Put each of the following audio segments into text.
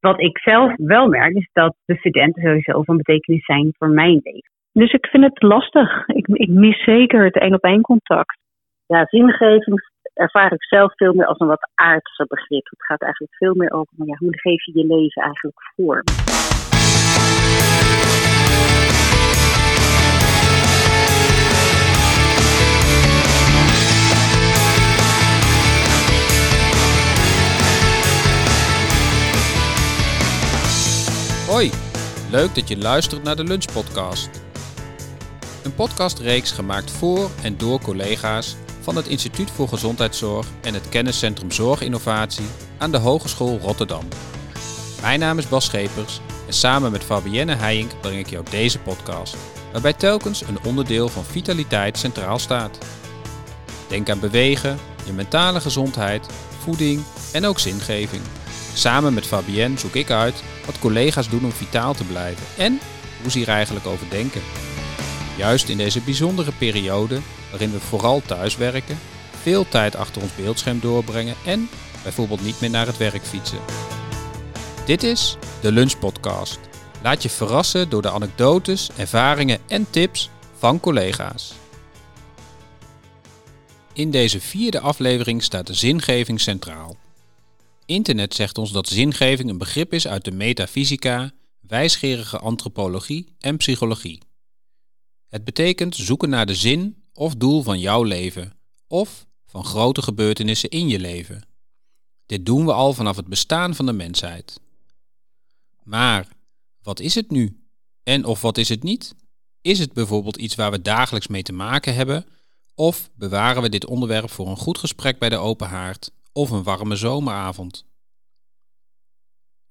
wat ik zelf wel merk, is dat de studenten sowieso van betekenis zijn voor mijn leven. Dus ik vind het lastig. Ik, ik mis zeker het één op één contact. Ja, zingeving ervaar ik zelf veel meer als een wat aardse begrip. Het gaat eigenlijk veel meer over ja, hoe geef je je leven eigenlijk vorm. Hoi, leuk dat je luistert naar de Lunchpodcast. Een podcastreeks gemaakt voor en door collega's van het Instituut voor Gezondheidszorg en het Kenniscentrum Zorginnovatie aan de Hogeschool Rotterdam. Mijn naam is Bas Schepers en samen met Fabienne Heijink breng ik jou deze podcast, waarbij telkens een onderdeel van vitaliteit centraal staat. Denk aan bewegen, je mentale gezondheid, voeding en ook zingeving. Samen met Fabienne zoek ik uit wat collega's doen om vitaal te blijven en hoe ze hier eigenlijk over denken. Juist in deze bijzondere periode, waarin we vooral thuiswerken, veel tijd achter ons beeldscherm doorbrengen en bijvoorbeeld niet meer naar het werk fietsen. Dit is de Lunch Podcast. Laat je verrassen door de anekdotes, ervaringen en tips van collega's. In deze vierde aflevering staat de zingeving centraal. Internet zegt ons dat zingeving een begrip is uit de metafysica, wijsgerige antropologie en psychologie. Het betekent zoeken naar de zin of doel van jouw leven, of van grote gebeurtenissen in je leven. Dit doen we al vanaf het bestaan van de mensheid. Maar wat is het nu? En of wat is het niet? Is het bijvoorbeeld iets waar we dagelijks mee te maken hebben? Of bewaren we dit onderwerp voor een goed gesprek bij de open haard of een warme zomeravond?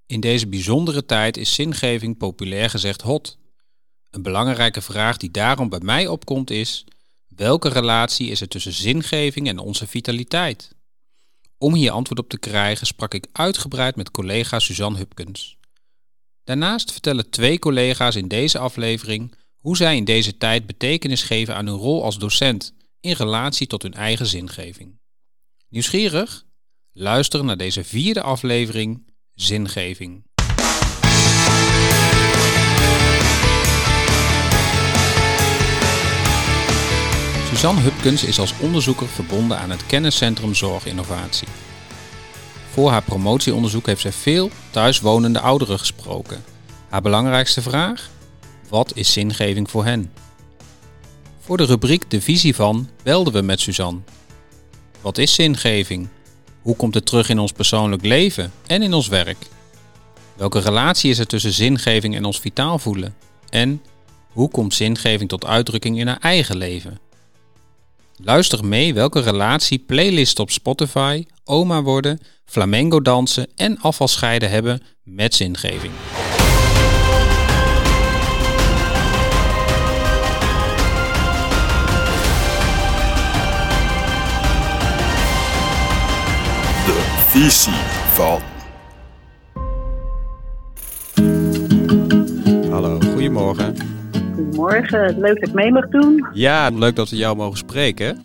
In deze bijzondere tijd is zingeving populair gezegd hot. Een belangrijke vraag die daarom bij mij opkomt is: welke relatie is er tussen zingeving en onze vitaliteit? Om hier antwoord op te krijgen sprak ik uitgebreid met collega Suzanne Hupkens. Daarnaast vertellen twee collega's in deze aflevering hoe zij in deze tijd betekenis geven aan hun rol als docent in relatie tot hun eigen zingeving. Nieuwsgierig? Luister naar deze vierde aflevering Zingeving. Suzanne Hupkens is als onderzoeker verbonden aan het kenniscentrum Zorginnovatie. Voor haar promotieonderzoek heeft zij veel thuiswonende ouderen gesproken. Haar belangrijkste vraag? Wat is zingeving voor hen? Voor de rubriek De Visie van belden we met Suzanne. Wat is zingeving? Hoe komt het terug in ons persoonlijk leven en in ons werk? Welke relatie is er tussen zingeving en ons vitaal voelen? En hoe komt zingeving tot uitdrukking in haar eigen leven? Luister mee welke relatie playlists op Spotify, oma worden, flamenco dansen en afvalscheiden hebben met zingeving. Visie van. Hallo, goedemorgen. Goedemorgen, leuk dat ik mee mag doen. Ja, leuk dat we jou mogen spreken.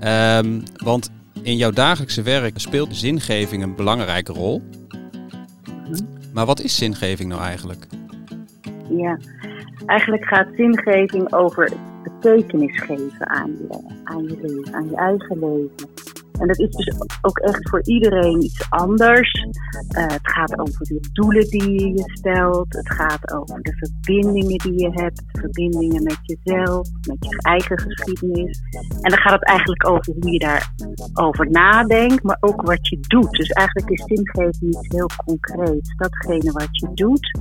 Ehm, want in jouw dagelijkse werk speelt zingeving een belangrijke rol. Maar wat is zingeving nou eigenlijk? Ja, eigenlijk gaat zingeving over betekenis geven aan je, aan je leven, aan je eigen leven. En dat is dus ook echt voor iedereen iets anders. Uh, het gaat over de doelen die je stelt. Het gaat over de verbindingen die je hebt. Verbindingen met jezelf, met je eigen geschiedenis. En dan gaat het eigenlijk over hoe je daarover nadenkt, maar ook wat je doet. Dus eigenlijk is zingeving iets heel concreets. Datgene wat je doet.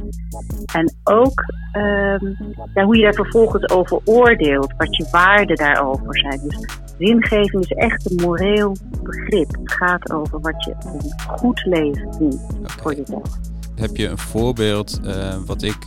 En ook um, ja, hoe je daar vervolgens over oordeelt. Wat je waarden daarover zijn. Dus zingeving is echt een moreel begrip. Het gaat over wat je een goed leven doet voor jezelf. Heb je een voorbeeld uh, wat ik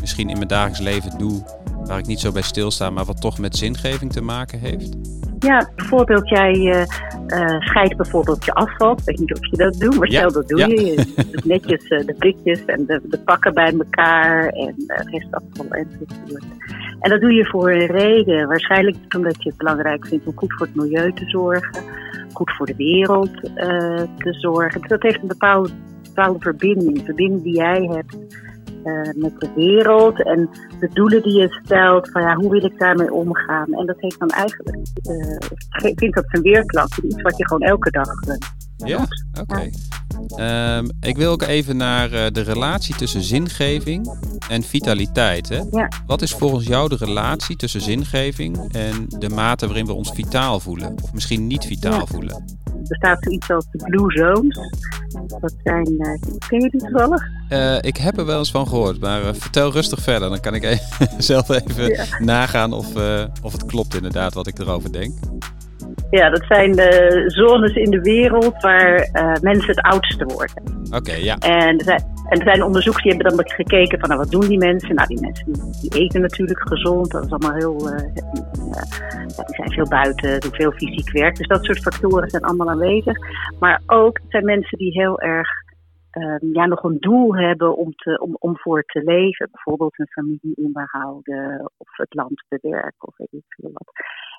misschien in mijn dagelijks leven doe, waar ik niet zo bij stilsta, maar wat toch met zingeving te maken heeft? Ja, bijvoorbeeld jij uh, uh, scheidt bijvoorbeeld je afval. Ik weet niet of je dat doet, maar stel dat doe ja. je. Je doet netjes uh, de blikjes en de, de, pakken bij elkaar en restafval enzovoort. En dat doe je voor een reden. Waarschijnlijk omdat je het belangrijk vindt om goed voor het milieu te zorgen. Goed voor de wereld te zorgen. Dus dat heeft een bepaald bepaalde verbinding. Verbinding die jij hebt eh, met de wereld en de doelen die je stelt. Van ja, hoe wil ik daarmee omgaan? En dat heeft dan eigenlijk, ik vind dat zijn weerklank iets wat je gewoon elke dag Ja, oké. Ehm, ik wil ook even naar de relatie tussen zingeving en vitaliteit. Hè? Ja. Wat is volgens jou de relatie tussen zingeving en de mate waarin we ons vitaal voelen? Of misschien niet vitaal Ja. voelen? Er staat zoiets als de Blue Zones. Dat zijn, eh, ken je die toevallig? Eh, ik heb er wel eens van gehoord, maar eh, vertel rustig verder. Dan kan ik even, zelf even Ja. nagaan of, eh, of het klopt inderdaad wat ik erover denk. Ja, dat zijn de zones in de wereld waar eh, mensen het oudste worden. Oké, ja. En er, zijn, en er zijn onderzoekers die hebben dan gekeken van nou, wat doen die mensen? Nou, die mensen die, die eten natuurlijk gezond. Dat is allemaal heel. eh, eh, ja, die zijn veel buiten, doen veel fysiek werk. Dus dat soort factoren zijn allemaal aanwezig. Maar ook het zijn mensen die heel erg ehm, ja, nog een doel hebben om, te, om, om voor te leven. Bijvoorbeeld een familie onderhouden of het land bewerken of weet ik veel wat.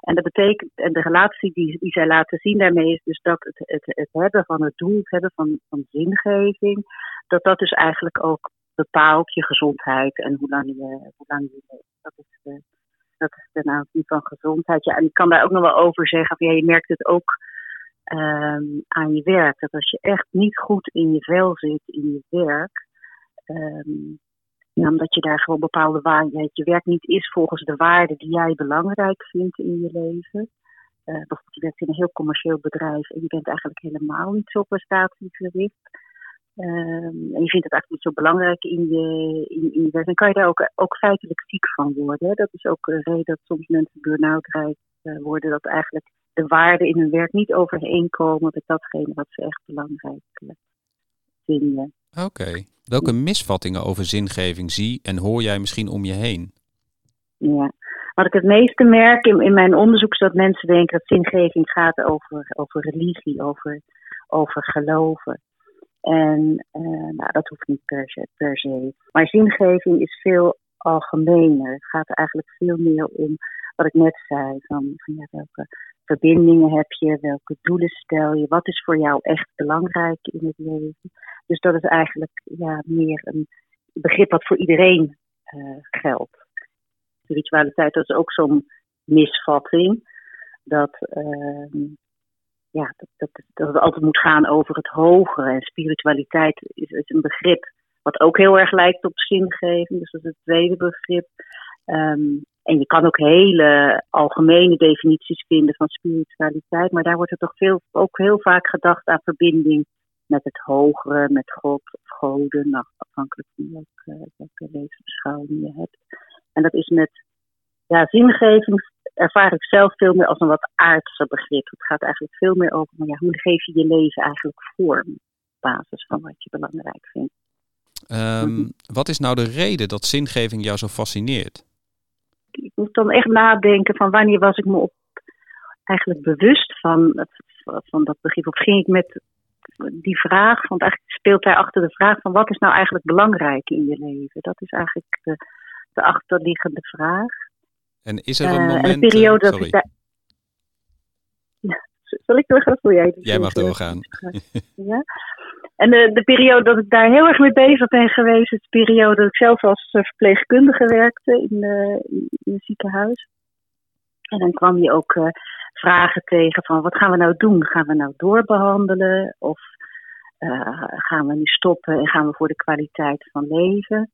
En dat betekent, en de relatie die, die zij laten zien daarmee is dus dat het, het, het hebben van het doel, het hebben van, van zingeving, dat dat dus eigenlijk ook bepaalt je gezondheid en hoe lang je, hoe lang je leeft. Dat is dat is de aanzien van gezondheid. Ja, en ik kan daar ook nog wel over zeggen, ja, je merkt het ook ehm, aan je werk. Dat als je echt niet goed in je vel zit in je werk, ehm, ja, omdat je daar gewoon bepaalde waarden, je werk niet is volgens de waarden die jij belangrijk vindt in je leven. Eh, bijvoorbeeld, je werkt in een heel commercieel bedrijf en je bent eigenlijk helemaal niet zo prestatiegericht. Ehm, en je vindt het eigenlijk niet zo belangrijk in je, in, in je werk. Dan kan je daar ook, ook feitelijk ziek van worden. Dat is ook een reden dat soms mensen burn-out eh, worden. Dat eigenlijk de waarden in hun werk niet overeenkomen met datgene wat ze echt belangrijk eh, vinden. Oké. Welke misvattingen over zingeving zie en hoor jij misschien om je heen? Ja. Wat ik het meeste merk in, in mijn onderzoek is dat mensen denken dat zingeving gaat over, over religie, over, over geloven. En eh, nou, dat hoeft niet per se, per se. Maar zingeving is veel algemener. Het gaat er eigenlijk veel meer om wat ik net zei. Van, van ja, welke verbindingen heb je, welke doelen stel je, wat is voor jou echt belangrijk in het leven. Dus dat is eigenlijk ja, meer een begrip wat voor iedereen uh, geldt spiritualiteit, dat is ook zo'n misvatting. Dat, uh, ja, dat, dat, dat, het altijd moet gaan over het hogere. En spiritualiteit is, een begrip wat ook heel erg lijkt op zingeving. Dus dat is het tweede begrip. Um, en je kan ook hele algemene definities vinden van spiritualiteit. Maar daar wordt er toch veel, ook heel vaak gedacht aan verbinding met het hogere, met God of goden. Nou, afhankelijk van welke, welke levensbeschouwing je hebt. En dat is met ja, zingeving ervaar ik zelf veel meer als een wat aardse begrip. Het gaat eigenlijk veel meer over maar ja, hoe geef je je leven eigenlijk vorm op basis van wat je belangrijk vindt. Um, wat is nou de reden dat zingeving jou zo fascineert? Ik moet dan echt nadenken van wanneer was ik me op eigenlijk bewust van, van dat begrip. Of ging ik met die vraag, want eigenlijk speelt daar achter de vraag van wat is nou eigenlijk belangrijk in je leven? Dat is eigenlijk de, de achterliggende vraag. En is er een uh, moment... Een periode dat ik daar... Ja, zal ik doorgaan of wil jij? Jij mag doorgaan. ja? En de, de, periode dat ik daar heel erg mee bezig ben geweest, is de periode dat ik zelf als verpleegkundige werkte in, uh, in het ziekenhuis. En dan kwam je ook uh, vragen tegen van wat gaan we nou doen? Gaan we nou doorbehandelen? Of gaan we nu stoppen en gaan we voor de kwaliteit van leven?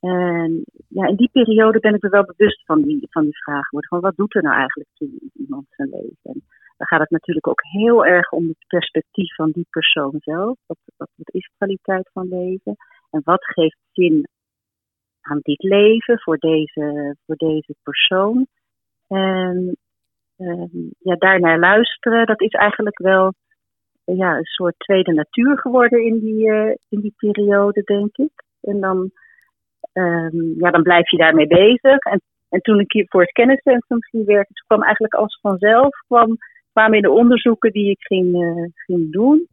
En ja, in die periode ben ik me wel bewust van die, van die vraag geworden. Van wat doet er nou eigenlijk toe iemand zijn leven? Dan gaat het natuurlijk ook heel erg om het perspectief van die persoon zelf. Wat, wat, is kwaliteit van leven? En wat geeft zin aan dit leven voor deze, voor deze persoon? En um, ja, daarnaar luisteren, dat is eigenlijk wel ja, een soort tweede natuur geworden in die, uh, in die periode, denk ik. En dan um, ja, dan blijf je daarmee bezig. En, en toen ik hier voor het kenniscentrum ging werken, toen kwam eigenlijk als vanzelf, kwam, kwamen in de onderzoeken die ik ging, uh, ging doen,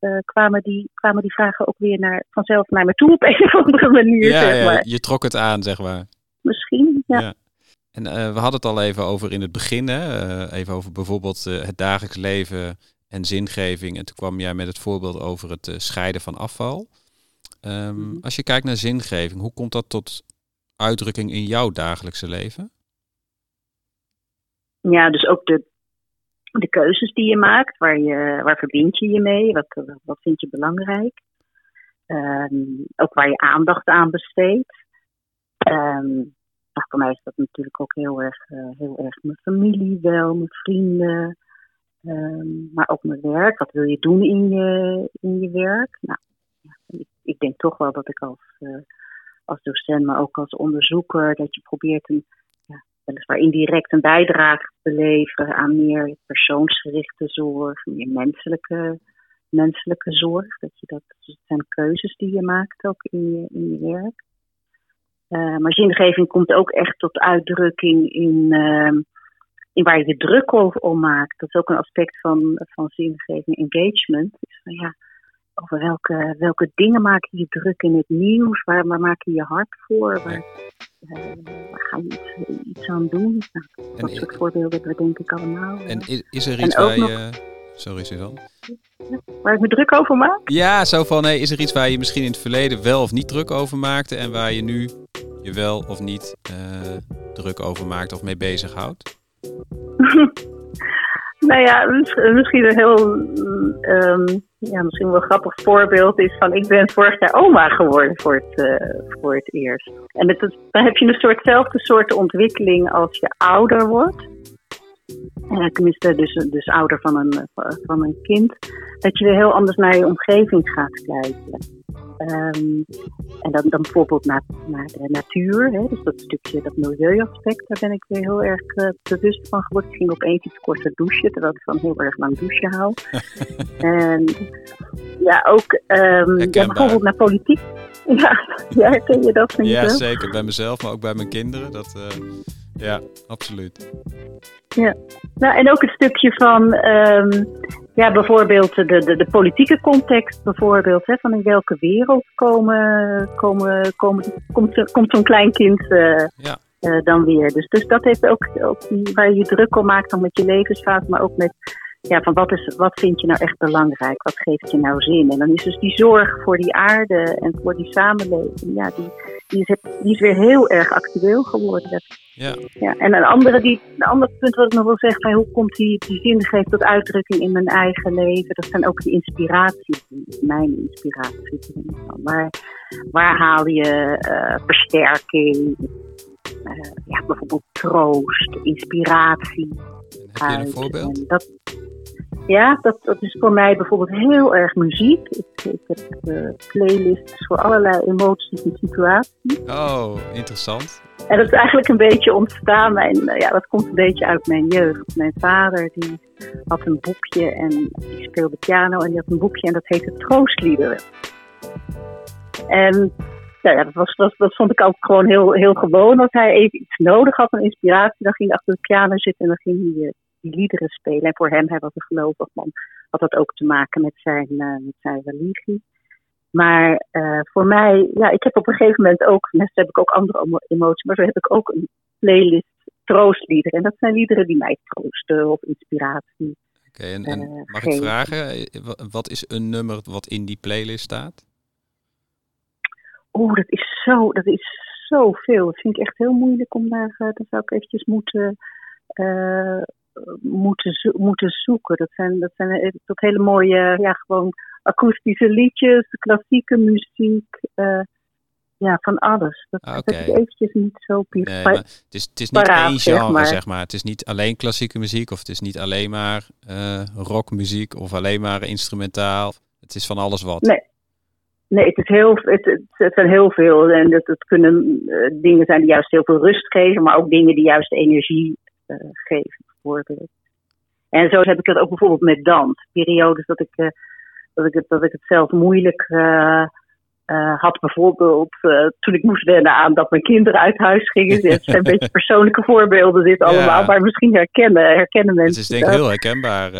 uh, kwamen, die, kwamen die vragen ook weer naar, vanzelf naar me toe op een of andere manier. Ja, zeg maar. ja je trok het aan, zeg maar. Misschien, ja. ja. En uh, we hadden het al even over in het begin, hè? even over bijvoorbeeld het dagelijks leven en zingeving. En toen kwam jij met het voorbeeld over het eh, scheiden van afval. Ehm, Mhm. Als je kijkt naar zingeving, hoe komt dat tot uitdrukking in jouw dagelijkse leven? Ja, dus ook de, de keuzes die je maakt, waar, je, waar verbind je je mee, wat, wat vind je belangrijk. Ehm, ook waar je aandacht aan besteedt. Nou, voor mij is dat natuurlijk ook heel erg, eh, heel erg mijn familie wel, mijn vrienden. Ehm, maar ook mijn werk. Wat wil je doen in je, in je werk? Nou, ik, ik denk toch wel dat ik als, eh, als docent, maar ook als onderzoeker, dat je probeert een weliswaar indirect een bijdrage te leveren aan meer persoonsgerichte zorg, meer menselijke, menselijke zorg. Dat je dat, dus het zijn keuzes die je maakt ook in je, werk. Eh, maar zingeving komt ook echt tot uitdrukking in, ehm, in waar je je druk om maakt. Dat is ook een aspect van, van zingeving, engagement. Van, ja, over welke, welke dingen maak je je druk in het nieuws? Waar, waar maak je je hart voor? Eh, waar ga je iets, iets aan doen? Nou, dat En- soort voorbeelden we denk ik allemaal. En eh, is, is er iets waar nog- je... Sorry Suzanne. waar ik me druk over maak? Ja, zo van, nee, is er iets waar je misschien in het verleden wel of niet druk over maakte en waar je nu je wel of niet eh, druk over maakt of mee bezighoudt? nou ja, mis- misschien een heel, ehm, ja, misschien wel een grappig voorbeeld is van ik ben vorig jaar oma geworden voor het, eh, voor het eerst. En het, dan heb je een soortzelfde soort ontwikkeling als je ouder wordt. Eh, tenminste, dus, dus ouder van een, van een kind. Dat je weer heel anders naar je omgeving gaat kijken. Ehm, en dan, dan bijvoorbeeld naar, naar de natuur. Hè? Dus dat stukje, dat milieuaspect, daar ben ik weer heel erg eh, bewust van geworden. Ik ging opeens iets korter douchen, terwijl ik van heel erg lang douchen hou. en ja, ook ehm, ja, bijvoorbeeld naar politiek. Ja, ja, herken je dat Ja, zeker. Bij mezelf, maar ook bij mijn kinderen. Dat, eh, ja, absoluut. Nou, en ook het stukje van, ehm, ja, bijvoorbeeld de, de, de politieke context, bijvoorbeeld, hè, van in welke wereld komen, komen, komen, komt, komt zo'n klein kind eh, Ja. eh, dan weer. Dus, dus dat heeft ook, ook die, waar je je druk om maakt, dan met je levensfase, maar ook met, ja, van wat, is, wat vind je nou echt belangrijk? Wat geeft je nou zin? En dan is dus die zorg voor die aarde en voor die samenleving, ja, die, die, is, die is weer heel erg actueel geworden. Ja, Ja, en een andere, die, een ander punt wat ik nog wil zeggen, van hoe komt die, die zingeving tot uitdrukking in mijn eigen leven? Dat zijn ook de inspiraties, mijn inspiraties. Waar, waar haal je eh, versterking, eh, ja, bijvoorbeeld troost, inspiratie heb je een uit? voorbeeld? En dat, ja, dat, dat is voor mij bijvoorbeeld heel erg muziek. Ik, ik heb eh, playlists voor allerlei emoties en situaties. Oh, interessant. En dat is eigenlijk een beetje ontstaan. Mijn, eh, ja, dat komt een beetje uit mijn jeugd. Mijn vader die had een boekje en die speelde piano en die had een boekje en dat heette Troostliederen. En ja, ja, dat, was, dat, dat vond ik ook gewoon heel, heel gewoon. Als hij even iets nodig had, een inspiratie, dan ging hij achter de piano zitten en dan ging hij eh, die liederen spelen. En voor hem, hij was een gelovig man, had dat ook te maken met zijn, eh, met zijn religie. Maar eh, voor mij, ja, ik heb op een gegeven moment ook, net heb ik ook andere emo- emoties, maar zo heb ik ook een playlist troostliederen. En dat zijn liederen die mij troosten of inspiratie. Oké, en, en Eh, mag ik vragen, wa- wat is een nummer wat in die playlist staat? Oeh, dat is zo, dat is zoveel. Dat vind ik echt heel moeilijk om daar, eh, dat zou ik eventjes moeten, moeten, zo- moeten zoeken. Dat zijn, dat zijn dat hele mooie, ja, gewoon akoestische liedjes, klassieke muziek, eh, ja, van alles. Dat, Ah, dat ik eventjes niet zo Nee, maar het is, het is niet paraat, één zeg genre, maar. zeg maar. Het is niet alleen klassieke muziek of het is niet alleen maar eh, rockmuziek of alleen maar instrumentaal. Het is van alles wat. Nee. Nee, het, is heel, het, het, zijn heel veel. En het, het kunnen eh, dingen zijn die juist heel veel rust geven, maar ook dingen die juist energie geven, En zo heb ik dat ook bijvoorbeeld met dans. Periodes dat ik, eh, dat ik, het, dat ik het zelf moeilijk eh, eh, had, bijvoorbeeld toen ik moest wennen aan dat mijn kinderen uit huis gingen. Het zijn een beetje persoonlijke voorbeelden, dit Ja. allemaal, maar misschien herkennen, herkennen mensen. Het is denk ik heel herkenbaar.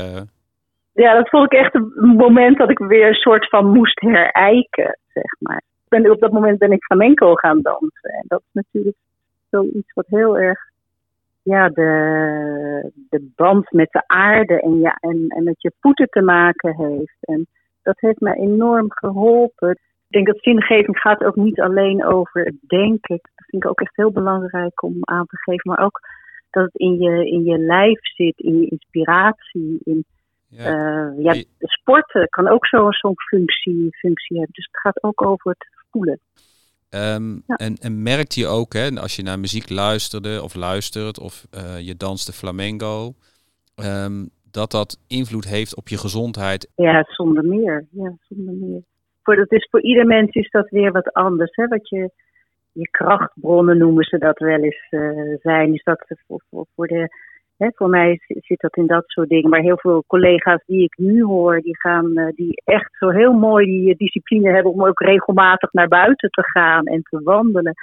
Ja, dat vond ik echt een moment dat ik weer een soort van moest herijken, zeg maar. Ik Ben, op dat moment ben ik flamenco gaan dansen. En dat is natuurlijk zoiets wat heel erg ja, de, de band met de aarde en, ja, en, en met je voeten te maken heeft. En dat heeft mij enorm geholpen. Ik denk dat zingeving gaat ook niet alleen over het denken. Dat vind ik ook echt heel belangrijk om aan te geven. Maar ook dat het in je, in je lijf zit, in je inspiratie. In, ja. Uh, ja, sporten kan ook zo'n zo functie, functie hebben. Dus het gaat ook over het voelen. Um, en, en merkte je ook, hè, als je naar muziek luisterde of luistert of uh, je danste flamenco, um, dat dat invloed heeft op je gezondheid? Ja, zonder meer. Ja, zonder meer. Voor, dat is, voor ieder mens is dat weer wat anders. Hè? Wat je, je krachtbronnen noemen ze dat wel eens uh, zijn. Is dat voor, voor, voor de voor mij zit dat in dat soort dingen. Maar heel veel collega's die ik nu hoor, die gaan, uh, die echt zo heel mooi die uh, discipline hebben om ook regelmatig naar buiten te gaan en te wandelen.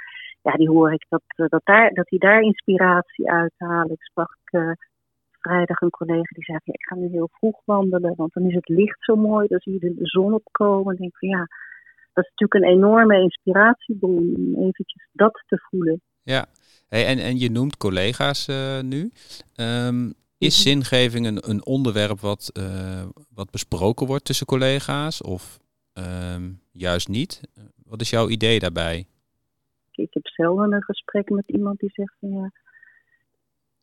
Ja, die hoor ik dat, uh, dat, daar, dat die daar inspiratie uithalen. Ik sprak vrijdag een collega die zei: ja, Ik ga nu heel vroeg wandelen, want dan is het licht zo mooi. Dan zie je de zon opkomen. En denk van ja, dat is natuurlijk een enorme inspiratiebron om eventjes dat te voelen. Ja, Hey, en, en je noemt collega's uh, nu. Um, is Mhm. zingeving een, een onderwerp wat, uh, wat besproken wordt tussen collega's of um, juist niet? Wat is jouw idee daarbij? Ik heb zelden een gesprek met iemand die zegt van ja,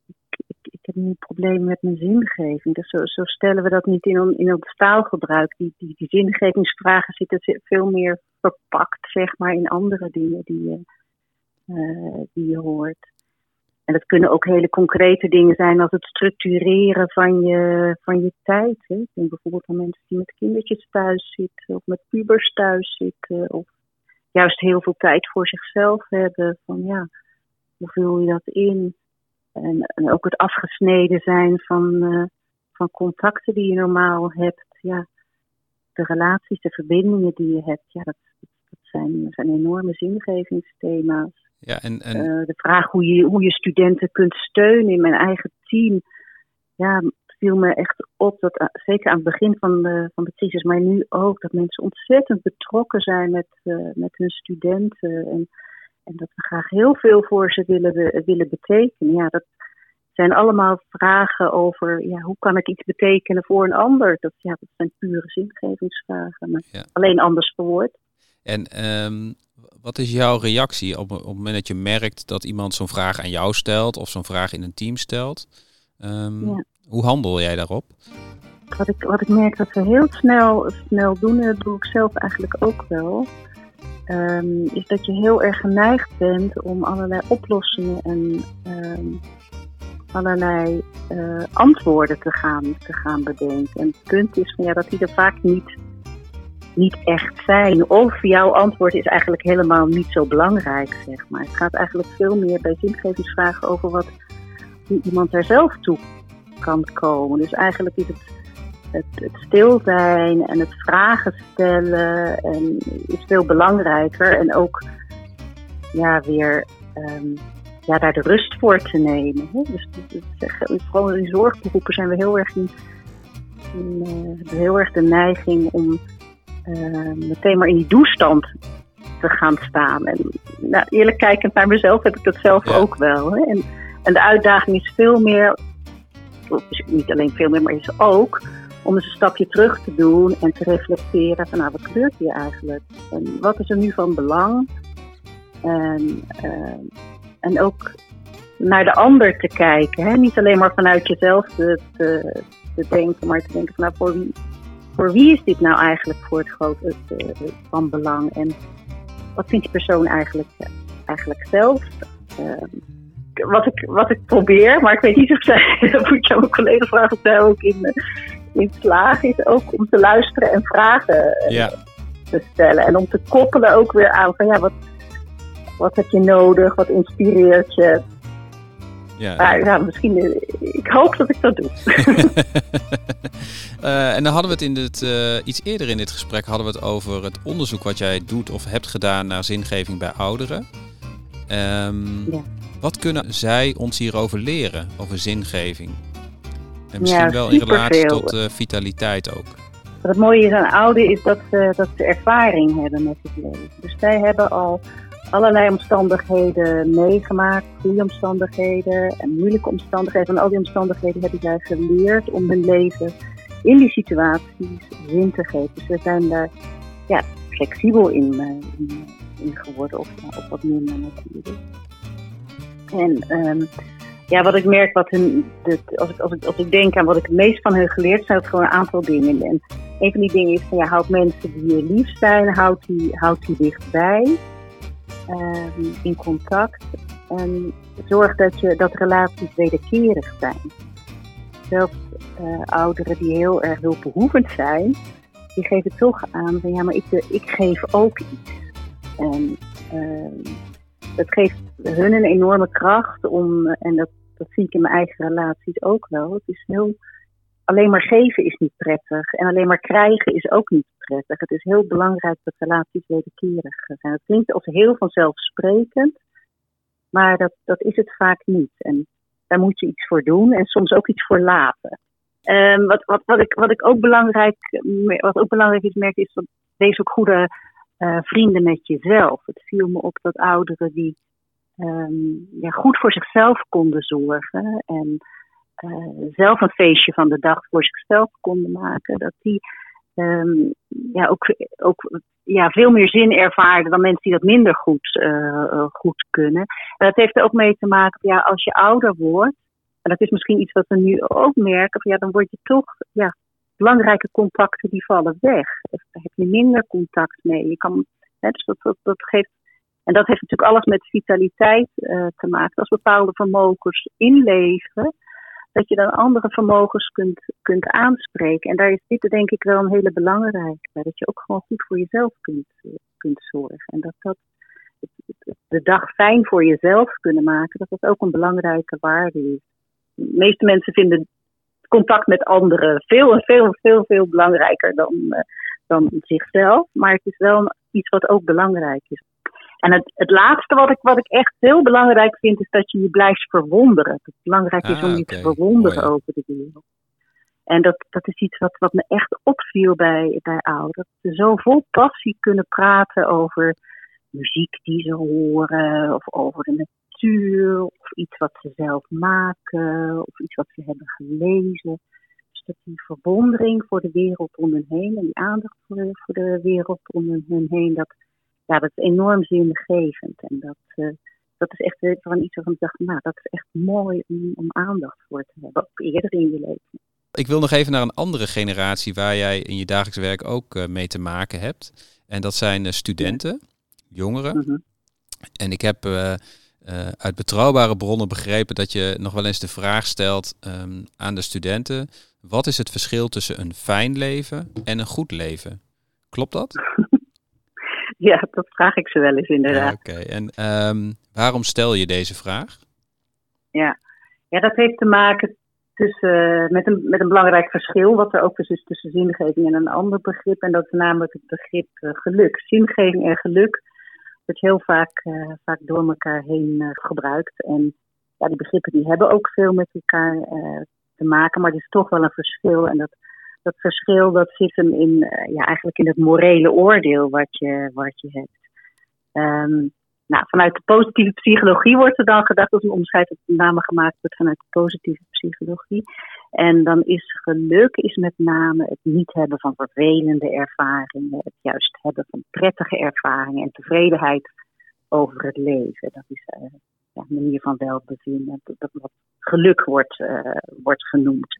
ik, ik, ik heb nu problemen met mijn zingeving. Dus zo, zo stellen we dat niet in, in ons taalgebruik. Die, die, die zingevingsvragen zitten veel meer verpakt, zeg maar, in andere dingen die je, uh, die je hoort. En dat kunnen ook hele concrete dingen zijn als het structureren van je, van je tijd. Hè. Ik denk bijvoorbeeld aan mensen die met kindertjes thuis zitten of met pubers thuis zitten. Of juist heel veel tijd voor zichzelf hebben. Van ja, hoe vul je dat in? En, ook het afgesneden zijn van, uh, van contacten die je normaal hebt. Ja, de relaties, de verbindingen die je hebt. Ja, dat, dat zijn, dat zijn enorme zingevingsthema's. Ja, en, en... Uh, de vraag hoe je, hoe je studenten kunt steunen in mijn eigen team. Ja, viel me echt op dat uh, zeker aan het begin van de, van de crisis, maar nu ook, dat mensen ontzettend betrokken zijn met, uh, met hun studenten. En, en dat we graag heel veel voor ze willen, willen betekenen. Ja, dat zijn allemaal vragen over ja, hoe kan ik iets betekenen voor een ander. Dat, ja, dat zijn pure zingevingsvragen, maar ja. alleen anders verwoord. En um, wat is jouw reactie op, op het moment dat je merkt dat iemand zo'n vraag aan jou stelt of zo'n vraag in een team stelt? Um, ja. Hoe handel jij daarop? Wat ik, wat ik merk dat we heel snel, snel doen, en dat doe ik zelf eigenlijk ook wel, um, is dat je heel erg geneigd bent om allerlei oplossingen en allerlei uh, antwoorden te gaan, te gaan bedenken. En het punt is van, ja, dat die er vaak niet niet echt zijn. Of jouw antwoord is eigenlijk helemaal niet zo belangrijk, zeg maar. Het gaat eigenlijk veel meer bij zingevingsvragen over wat iemand er zelf toe kan komen. Dus eigenlijk is het, het, het stil zijn en het vragen stellen en is veel belangrijker. En ook ja, weer um, ja, daar de rust voor te nemen. Hè? Dus, dus vooral in zorgberoepen zijn we heel erg in, in uh, heel erg de neiging om meteen maar in die doestand te gaan staan. En nou, eerlijk kijkend naar mezelf heb ik dat zelf ja. ook wel. Hè? En, en de uitdaging is veel meer, niet alleen veel meer, maar is ook om eens een stapje terug te doen en te reflecteren van nou, wat gebeurt hier eigenlijk? En wat is er nu van belang? En, uh, en ook naar de ander te kijken. Hè? Niet alleen maar vanuit jezelf te, te, te denken, maar te denken van nou, voor wie, voor wie is dit nou eigenlijk voor het uh, van belang? En wat vindt die persoon eigenlijk, uh, eigenlijk zelf? Uh, wat, ik, wat ik probeer, maar ik weet niet of zij, dat moet je aan mijn collega vragen, of zij ook in, in slagen, is ook om te luisteren en vragen eh, ja. te stellen. En om te koppelen ook weer aan van ja, wat, wat heb je nodig? Wat inspireert je? Ja, maar, ja, misschien, ik hoop dat ik dat doe. uh, en dan hadden we het in dit, uh, iets eerder in dit gesprek hadden we het over het onderzoek wat jij doet of hebt gedaan naar zingeving bij ouderen. Um, ja. Wat kunnen zij ons hierover leren, over zingeving? En misschien ja, wel in relatie tot uh, vitaliteit ook. Wat het mooie is aan ouderen is dat ze, dat ze ervaring hebben met het leven. Dus zij hebben al allerlei omstandigheden meegemaakt, goede omstandigheden en moeilijke omstandigheden. Van al die omstandigheden hebben zij geleerd om hun leven in die situaties zin te geven. Dus we zijn daar ja, flexibel in, in, geworden, of, of wat minder natuurlijk. En um, ja, wat ik merk, wat hun, als, ik, als, ik, als ik denk aan wat ik het meest van hun geleerd, zijn het gewoon een aantal dingen. En een van die dingen is van ja, houd mensen die je lief zijn, houd die, houd die dichtbij, um, in contact. En zorg dat, je, dat relaties wederkerig zijn. Zelfs uh, ouderen die heel erg hulpbehoevend zijn, die geven toch aan van ja, maar ik, ik geef ook iets. En uh, dat geeft hun een enorme kracht om, en dat, dat zie ik in mijn eigen relaties ook wel. Het is heel, alleen maar geven is niet prettig en alleen maar krijgen is ook niet prettig. Het is heel belangrijk dat relaties wederkerig zijn. Het klinkt als heel vanzelfsprekend, maar dat, dat is het vaak niet. En daar moet je iets voor doen en soms ook iets voor laten. Um, wat, wat, wat, ik, wat ik ook belangrijk, wat ook belangrijk is, merk is dat wees ook goede uh, vrienden met jezelf. Het viel me op dat ouderen die um, ja, goed voor zichzelf konden zorgen en zelf een feestje van de dag voor zichzelf konden maken, dat die um, ja, ook, ook ja, veel meer zin ervaarden dan mensen die dat minder goed, uh, goed kunnen. En dat heeft er ook mee te maken, ja, als je ouder wordt, en dat is misschien iets wat we nu ook merken, ja, dan word je toch, ja, belangrijke contacten die vallen weg. Daar heb je minder contact mee. Je kan, dus dat, dat, dat geeft, en dat heeft natuurlijk alles met vitaliteit uh, te maken. Als bepaalde vermogens inleveren, dat je dan andere vermogens kunt, kunt aanspreken. En daar is dit denk ik wel een hele belangrijke. Dat je ook gewoon goed voor jezelf kunt, kunt zorgen. En dat dat de dag fijn voor jezelf kunnen maken, dat dat ook een belangrijke waarde is. De meeste mensen vinden contact met anderen veel, veel, veel, veel belangrijker dan, uh, dan zichzelf. Maar het is wel iets wat ook belangrijk is. En het, het laatste wat ik, wat ik echt heel belangrijk vind, is dat je je blijft verwonderen. Het belangrijk is om ah, je te verwonderen over de wereld. En dat, dat is iets wat, wat me echt opviel bij, bij ouderen. Dat ze zo vol passie kunnen praten over muziek die ze horen, of over de of iets wat ze zelf maken, of iets wat ze hebben gelezen. Dus dat die verwondering voor de wereld om hen heen en die aandacht voor, voor de wereld om hen heen, dat, ja, dat is enorm zingevend. En dat, uh, dat is echt van iets waarvan ik dacht, nou, dat is echt mooi om, om aandacht voor te hebben, ook eerder in je leven. Ik wil nog even naar een andere generatie waar jij in je dagelijks werk ook uh, mee te maken hebt. En dat zijn uh, studenten, jongeren. Mm -hmm. En ik heb uh, uit betrouwbare bronnen begrepen dat je nog wel eens de vraag stelt um, aan de studenten: wat is het verschil tussen een fijn leven en een goed leven? Klopt dat? Ja, dat vraag ik ze wel eens inderdaad. Oké, okay. en um, waarom stel je deze vraag? Ja, ja dat heeft te maken tussen, met, een, met een belangrijk verschil, wat er ook is tussen zingeving en een ander begrip. En dat is namelijk het begrip uh, geluk. Zingeving en geluk wordt heel vaak, uh, vaak door elkaar heen gebruikt. En ja, die begrippen die hebben ook veel met elkaar te maken, maar er is toch wel een verschil. En dat, dat verschil dat zit hem in, ja, eigenlijk in het morele oordeel wat je, wat je hebt. Um, nou, vanuit de positieve psychologie wordt er dan gedacht, als een onderscheid dat met name gemaakt wordt vanuit de positieve psychologie. En dan is geluk is met name het niet hebben van vervelende ervaringen, het juist hebben van prettige ervaringen en tevredenheid over het leven. Dat is uh, ja, een manier van welbevinden, dat, dat wat geluk wordt, uh, wordt genoemd.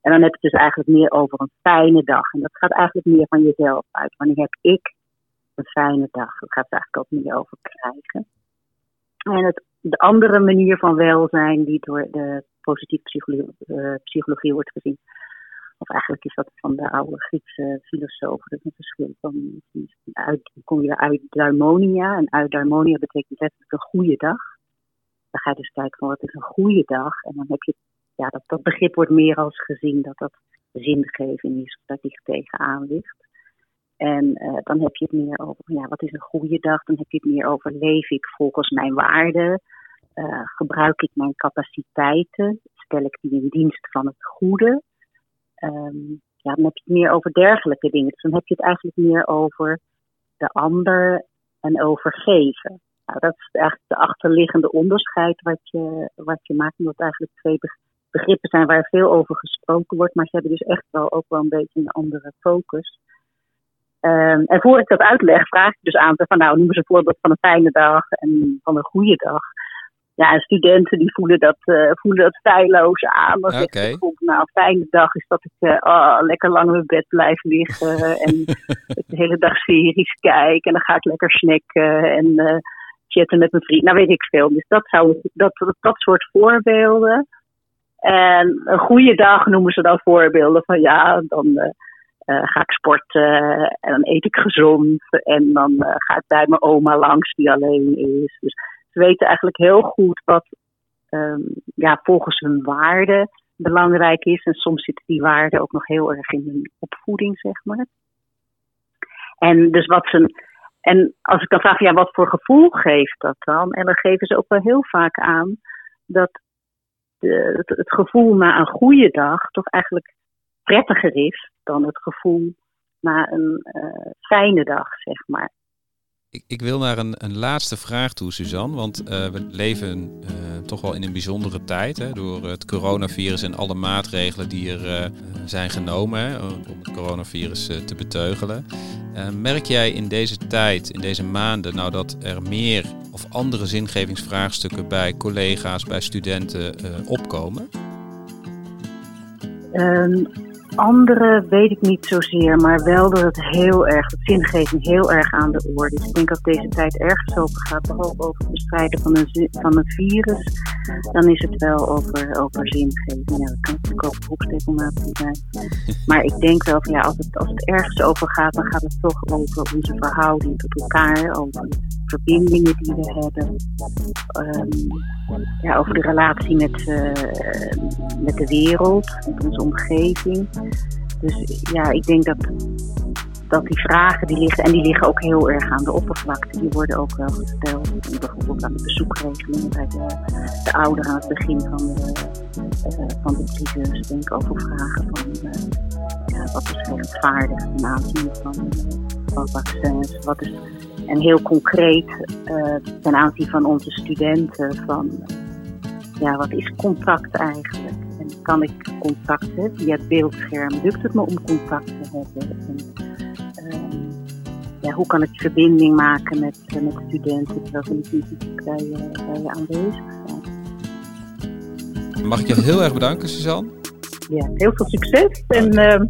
En dan heb je het dus eigenlijk meer over een fijne dag. En dat gaat eigenlijk meer van jezelf uit. Wanneer heb ik een fijne dag? Dat gaat eigenlijk ook meer over krijgen. En het, de andere manier van welzijn die door de positieve psychologie, uh, psychologie wordt gezien. Of eigenlijk is dat van de oude Griekse filosofen. Dat is een verschil van, uit, kom je uit Daimonia. En uit Daimonia betekent letterlijk een goede dag. Dan ga je dus kijken van wat is een goede dag. En dan heb je, ja, dat, dat begrip wordt meer als gezien dat dat zingeving is. Dat die tegenaan ligt. En uh, dan heb je het meer over, ja, wat is een goede dag? Dan heb je het meer over, leef ik volgens mijn waarden? Uh, gebruik ik mijn capaciteiten? Stel ik die in dienst van het goede? Um, ja, dan heb je het meer over dergelijke dingen. Dus dan heb je het eigenlijk meer over de ander en over geven. Nou, dat is eigenlijk de achterliggende onderscheid wat je, wat je maakt. Omdat eigenlijk twee begrippen zijn waar veel over gesproken wordt. Maar ze hebben dus echt wel ook wel een beetje een andere focus. Um, en voor ik dat uitleg, vraag ik dus aan van nou, noem eens een voorbeeld van een fijne dag en van een goede dag. Ja, en studenten die voelen dat, uh, voelen dat feilloos aan. Dan okay. ik, nou, een fijne dag is dat ik uh, oh, lekker lang in mijn bed blijf liggen en de hele dag series kijk. En dan ga ik lekker snacken en uh, chatten met mijn vriend. Nou, weet ik veel. Dus dat, zou, dat, dat soort voorbeelden. En een goede dag noemen ze dan voorbeelden van ja, dan uh, ga ik sporten en dan eet ik gezond. En dan uh, ga ik bij mijn oma langs die alleen is. Dus ze weten eigenlijk heel goed wat um, ja, volgens hun waarden belangrijk is. En soms zitten die waarden ook nog heel erg in hun opvoeding, zeg maar. En dus wat ze. En als ik dan vraag, ja, wat voor gevoel geeft dat dan? En dan geven ze ook wel heel vaak aan dat de, het, het gevoel na een goede dag toch eigenlijk prettiger is dan het gevoel na een uh, fijne dag, zeg maar. Ik, ik, wil naar een, een laatste vraag toe, Suzanne. Want uh, we leven uh, toch wel in een bijzondere tijd. Hè, door het coronavirus en alle maatregelen die er zijn genomen om het coronavirus te beteugelen. merk jij in deze tijd, in deze maanden, nou dat er meer of andere zingevingsvraagstukken bij collega's, bij studenten opkomen? Um, andere weet ik niet zozeer, maar wel dat het heel erg, de zingeving heel erg aan de orde is. Ik denk dat deze tijd ergens over gaat, behalve over het bestrijden van een, van een virus, dan is het wel over, over zingeving. Dat kan natuurlijk ook beroepsdeformatie zijn. Maar ik denk wel van ja, als het, als het ergens over gaat, dan gaat het toch over onze verhouding tot elkaar, over verbindingen die we hebben, um, ja, over de relatie met, uh, met de wereld, met onze omgeving. Dus ja, ik denk dat, dat die vragen die liggen, en die liggen ook heel erg aan de oppervlakte, die worden ook wel gesteld. Bijvoorbeeld aan de bezoekregelingen bij de, de ouderen aan het begin van de, uh, van crisis. Denk over vragen van uh, ja, wat is rechtvaardig ten aanzien van, van vaccins, wat is en heel concreet uh, ten aanzien van onze studenten van ja, wat is contact eigenlijk? Kan ik contact hebben via het beeldscherm? Lukt het me om contact te hebben? En, uh, ja, hoe kan ik verbinding maken met, uh, met studenten terwijl ze niet fysiek bij, bij je aanwezig zijn? Mag ik je heel erg bedanken, Suzanne? Ja, heel veel succes. En nou,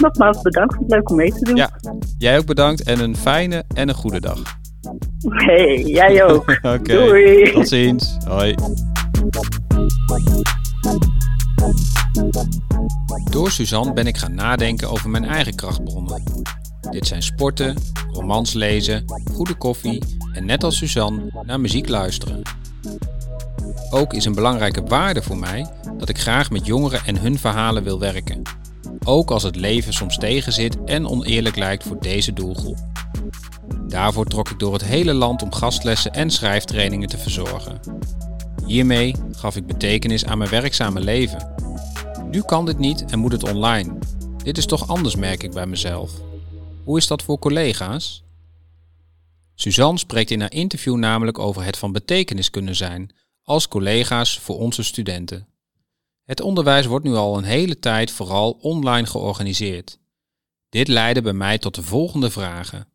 nogmaals bedankt. Leuk om mee te doen. Ja, jij ook bedankt en een fijne en een goede dag. Hey, jij ook. Doei. Tot ziens. Hoi. Door Suzanne ben ik gaan nadenken over mijn eigen krachtbronnen. Dit zijn sporten, romans lezen, goede koffie en net als Suzanne naar muziek luisteren. Ook is een belangrijke waarde voor mij dat ik graag met jongeren en hun verhalen wil werken. Ook als het leven soms tegenzit en oneerlijk lijkt voor deze doelgroep. Daarvoor trok ik door het hele land om gastlessen en schrijftrainingen te verzorgen. Hiermee gaf ik betekenis aan mijn werkzame leven. Nu kan dit niet en moet het online. Dit is toch anders, merk ik bij mezelf. Hoe is dat voor collega's? Suzanne spreekt in haar interview namelijk over het van betekenis kunnen zijn als collega's voor onze studenten. Het onderwijs wordt nu al een hele tijd vooral online georganiseerd. Dit leidde bij mij tot de volgende vragen.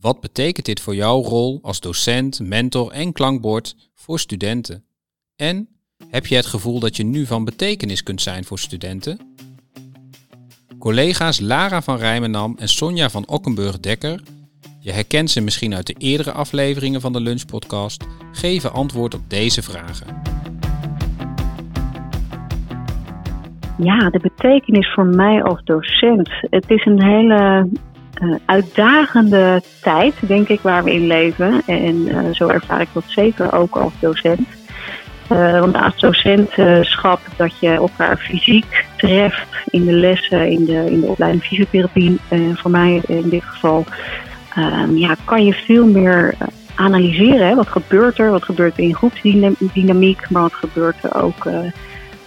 Wat betekent dit voor jouw rol als docent, mentor en klankbord voor studenten? En heb je het gevoel dat je nu van betekenis kunt zijn voor studenten? Collega's Lara van Rijmenam en Sonja van Okkenburg-Dekker, je herkent ze misschien uit de eerdere afleveringen van de Lunchpodcast, geven antwoord op deze vragen. Ja, de betekenis voor mij als docent. Het is een hele uh, uitdagende tijd, denk ik, waar we in leven. En uh, zo ervaar ik dat zeker ook als docent. Uh, want als docentschap dat je elkaar fysiek treft in de lessen, in de, in de opleiding fysiotherapie, voor mij in dit geval, ja, kan je veel meer analyseren. Wat gebeurt er? Wat gebeurt er in groepsdynamiek? Maar wat gebeurt er ook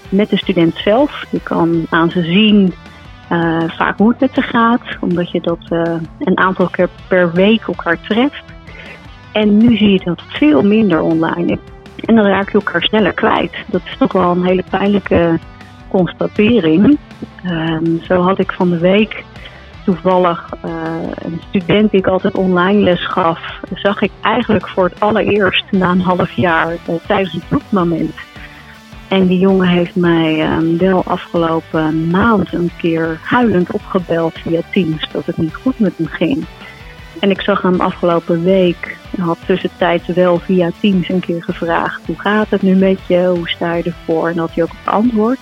met de student zelf? Je kan aan ze zien uh, vaak hoe het met ze gaat, omdat je dat uh, een aantal keer per week elkaar treft. En nu zie je dat veel minder online. En dan raak je elkaar sneller kwijt. Dat is toch wel een hele pijnlijke constatering. Um, zo had ik van de week toevallig uh, een student die ik altijd online les gaf, zag ik eigenlijk voor het allereerst na een half jaar uh, tijdens een proefmoment. En die jongen heeft mij um, wel afgelopen maand een keer huilend opgebeld via Teams dat het niet goed met hem ging. En ik zag hem afgelopen week, had tussentijds wel via Teams een keer gevraagd: hoe gaat het nu met je? Hoe sta je ervoor? En had hij ook antwoord.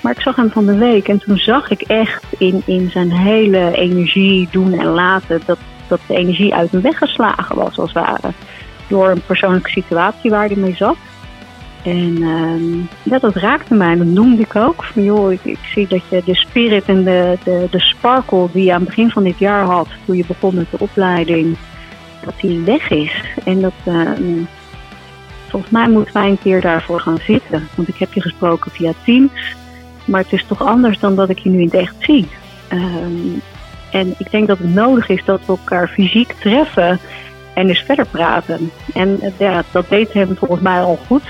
Maar ik zag hem van de week en toen zag ik echt in, in zijn hele energie doen en laten dat, dat de energie uit hem weggeslagen was, als het ware. Door een persoonlijke situatie waar hij mee zat. En uh, dat raakte mij. Dat noemde ik ook. Van joh, ik, zie dat je de spirit en de, de, de sparkle die je aan het begin van dit jaar had, toen je begon met de opleiding, dat die weg is. En dat, uh, volgens mij moeten wij een keer daarvoor gaan zitten. Want ik heb je gesproken via Teams. Maar het is toch anders dan dat ik je nu in het echt zie. Um, en ik denk dat het nodig is dat we elkaar fysiek treffen en eens verder praten. En ja, dat deed hem volgens mij al goed.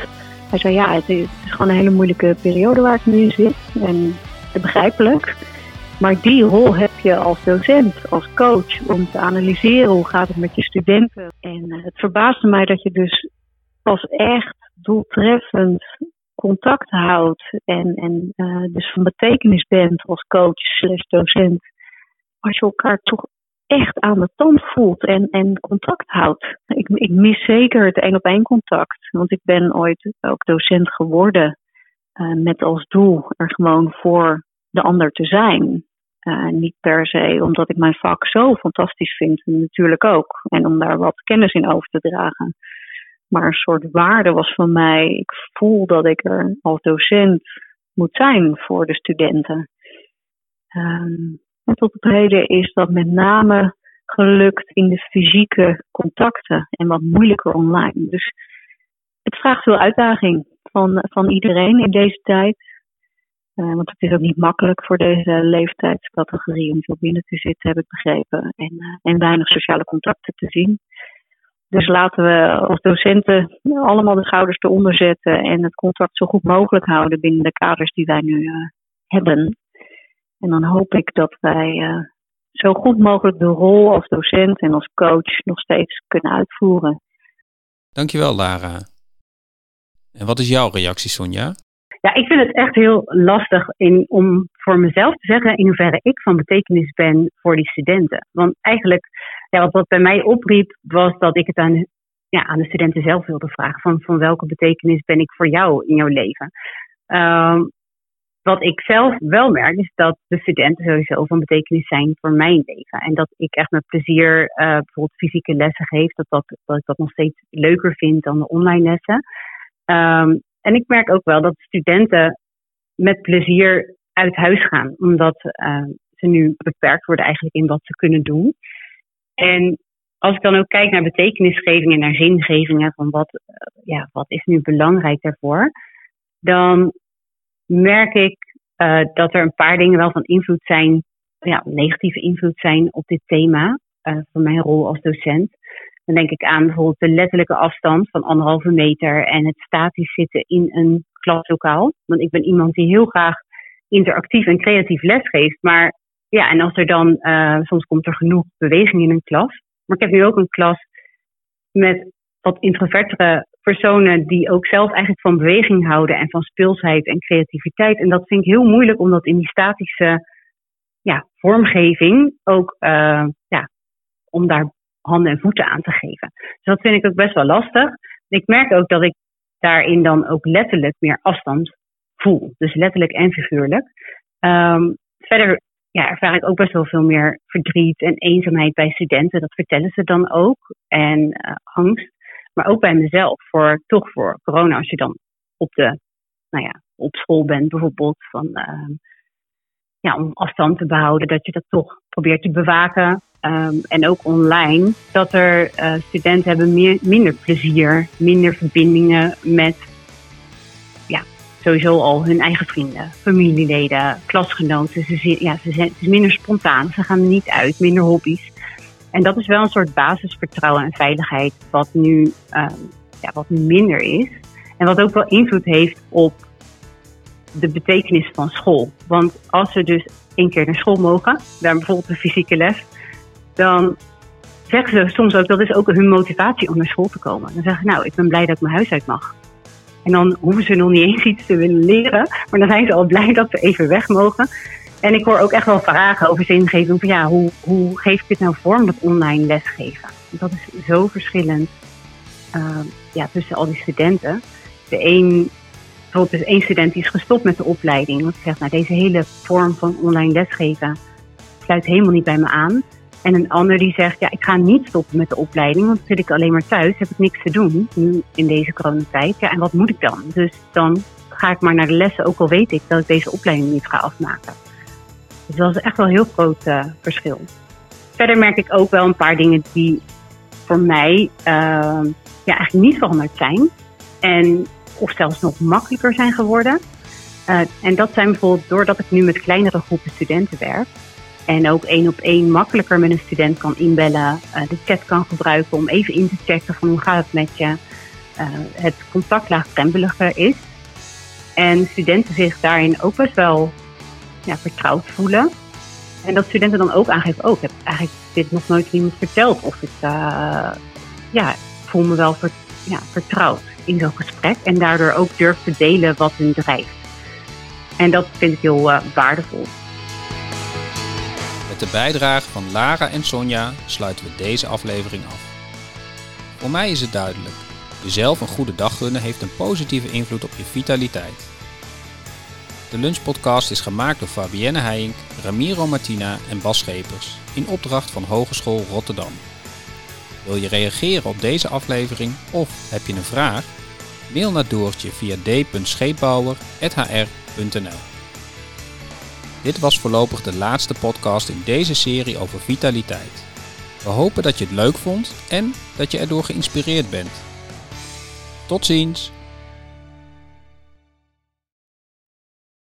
Hij zei ja, het is, gewoon een hele moeilijke periode waar ik nu in zit. En begrijpelijk. Maar die rol heb je als docent, als coach, om te analyseren hoe gaat het met je studenten. En uh, het verbaasde mij dat je dus pas echt doeltreffend contact houdt en, en uh, dus van betekenis bent als coach slash docent, als je elkaar toch echt aan de tand voelt en, en contact houdt. Ik, ik mis zeker het één op één contact, want ik ben ooit ook docent geworden uh, met als doel er gewoon voor de ander te zijn. Uh, niet per se omdat ik mijn vak zo fantastisch vind, natuurlijk ook. En om daar wat kennis in over te dragen. Maar een soort waarde was van mij, ik voel dat ik er als docent moet zijn voor de studenten. Um, en tot op heden is dat met name gelukt in de fysieke contacten en wat moeilijker online. Dus het vraagt veel uitdaging van, van iedereen in deze tijd. Uh, want het is ook niet makkelijk voor deze leeftijdscategorie om zo binnen te zitten, heb ik begrepen. En, uh, en weinig sociale contacten te zien. Dus laten we als docenten allemaal de schouders eronder zetten en het contract zo goed mogelijk houden binnen de kaders die wij nu uh, hebben. En dan hoop ik dat wij uh, zo goed mogelijk de rol als docent en als coach nog steeds kunnen uitvoeren. Dankjewel, Lara. En wat is jouw reactie, Sonja? Ja, ik vind het echt heel lastig in, om voor mezelf te zeggen in hoeverre ik van betekenis ben voor die studenten. Want eigenlijk ja, wat, wat bij mij opriep, was dat ik het aan, ja, aan de studenten zelf wilde vragen. Van, van welke betekenis ben ik voor jou in jouw leven? Um, wat ik zelf wel merk, is dat de studenten sowieso van betekenis zijn voor mijn leven. En dat ik echt met plezier uh, bijvoorbeeld fysieke lessen geef. Dat, dat, dat ik dat nog steeds leuker vind dan de online lessen. Um, en ik merk ook wel dat studenten met plezier uit huis gaan. Omdat uh, ze nu beperkt worden eigenlijk in wat ze kunnen doen. En als ik dan ook kijk naar betekenisgeving en naar zingeving, van wat, uh, ja, wat is nu belangrijk daarvoor, dan merk ik uh, dat er een paar dingen wel van invloed zijn, ja, negatieve invloed zijn op dit thema, uh, van mijn rol als docent. Dan denk ik aan bijvoorbeeld de letterlijke afstand van anderhalve meter en het statisch zitten in een klaslokaal. Want ik ben iemand die heel graag interactief en creatief lesgeeft, maar ja, en als er dan, uh, soms komt er genoeg beweging in een klas. Maar ik heb nu ook een klas met wat introvertere personen die ook zelf eigenlijk van beweging houden en van speelsheid en creativiteit. En dat vind ik heel moeilijk om dat in die statische ja, vormgeving ook, uh, ja, om daar handen en voeten aan te geven. Dus dat vind ik ook best wel lastig. Ik merk ook dat ik daarin dan ook letterlijk meer afstand voel. Dus letterlijk en figuurlijk. Um, verder ja, ervaar ik ook best wel veel meer verdriet en eenzaamheid bij studenten. Dat vertellen ze dan ook. En uh, angst. Maar ook bij mezelf. Voor, toch voor corona. Als je dan op, de, nou ja, op school bent bijvoorbeeld. Van, uh, ja, om afstand te behouden. Dat je dat toch probeert te bewaken. Um, en ook online. Dat er uh, studenten hebben meer, minder plezier. Minder verbindingen met sowieso al hun eigen vrienden, familieleden, klasgenoten. Ze, ja, ze zijn, is minder spontaan, ze gaan niet uit, minder hobby's. En dat is wel een soort basisvertrouwen en veiligheid wat nu, ehm, ja, wat nu minder is. En wat ook wel invloed heeft op de betekenis van school. Want als we dus één keer naar school mogen, daar bijvoorbeeld een fysieke les, dan zeggen ze soms ook, dat is ook hun motivatie om naar school te komen. Dan zeggen ze, nou, ik ben blij dat ik mijn huis uit mag. En dan hoeven ze nog niet eens iets te willen leren, maar dan zijn ze al blij dat ze even weg mogen. En ik hoor ook echt wel vragen over zingeving van ja, hoe, hoe geef ik dit nou vorm, dat online lesgeven? Dat is zo verschillend uh, ja, tussen al die studenten. De een, bijvoorbeeld is één student die is gestopt met de opleiding. Want zegt, nou deze hele vorm van online lesgeven sluit helemaal niet bij me aan. En een ander die zegt, ja, ik ga niet stoppen met de opleiding, want zit ik alleen maar thuis, heb ik niks te doen, nu in deze coronatijd. Ja, en wat moet ik dan? Dus dan ga ik maar naar de lessen, ook al weet ik dat ik deze opleiding niet ga afmaken. Dus dat is echt wel een heel groot uh, verschil. Verder merk ik ook wel een paar dingen die voor mij uh, ja, eigenlijk niet veranderd zijn. En, of zelfs nog makkelijker zijn geworden. Uh, en dat zijn bijvoorbeeld doordat ik nu met kleinere groepen studenten werk. En ook één op één makkelijker met een student kan inbellen. de chat kan gebruiken om even in te checken van hoe gaat het met je. het contact laagdrempeliger is. En studenten zich daarin ook best wel ja, vertrouwd voelen. En dat studenten dan ook aangeven, oh, ik heb eigenlijk dit nog nooit iemand verteld. Of ik uh, ja, voel me wel ja, vertrouwd in zo'n gesprek. En daardoor ook durf te delen wat hun drijft. En dat vind ik heel uh, waardevol. Met de bijdrage van Lara en Sonja sluiten we deze aflevering af. Voor mij is het duidelijk. Jezelf een goede dag gunnen heeft een positieve invloed op je vitaliteit. De lunchpodcast is gemaakt door Fabienne Heijink, Ramiro Martina en Bas Schepers in opdracht van Hogeschool Rotterdam. Wil je reageren op deze aflevering of heb je een vraag? Mail naar Doortje via d.scheepbouwer.hr.nl Dit was voorlopig de laatste podcast in deze serie over vitaliteit. We hopen dat je het leuk vond en dat je erdoor geïnspireerd bent. Tot ziens!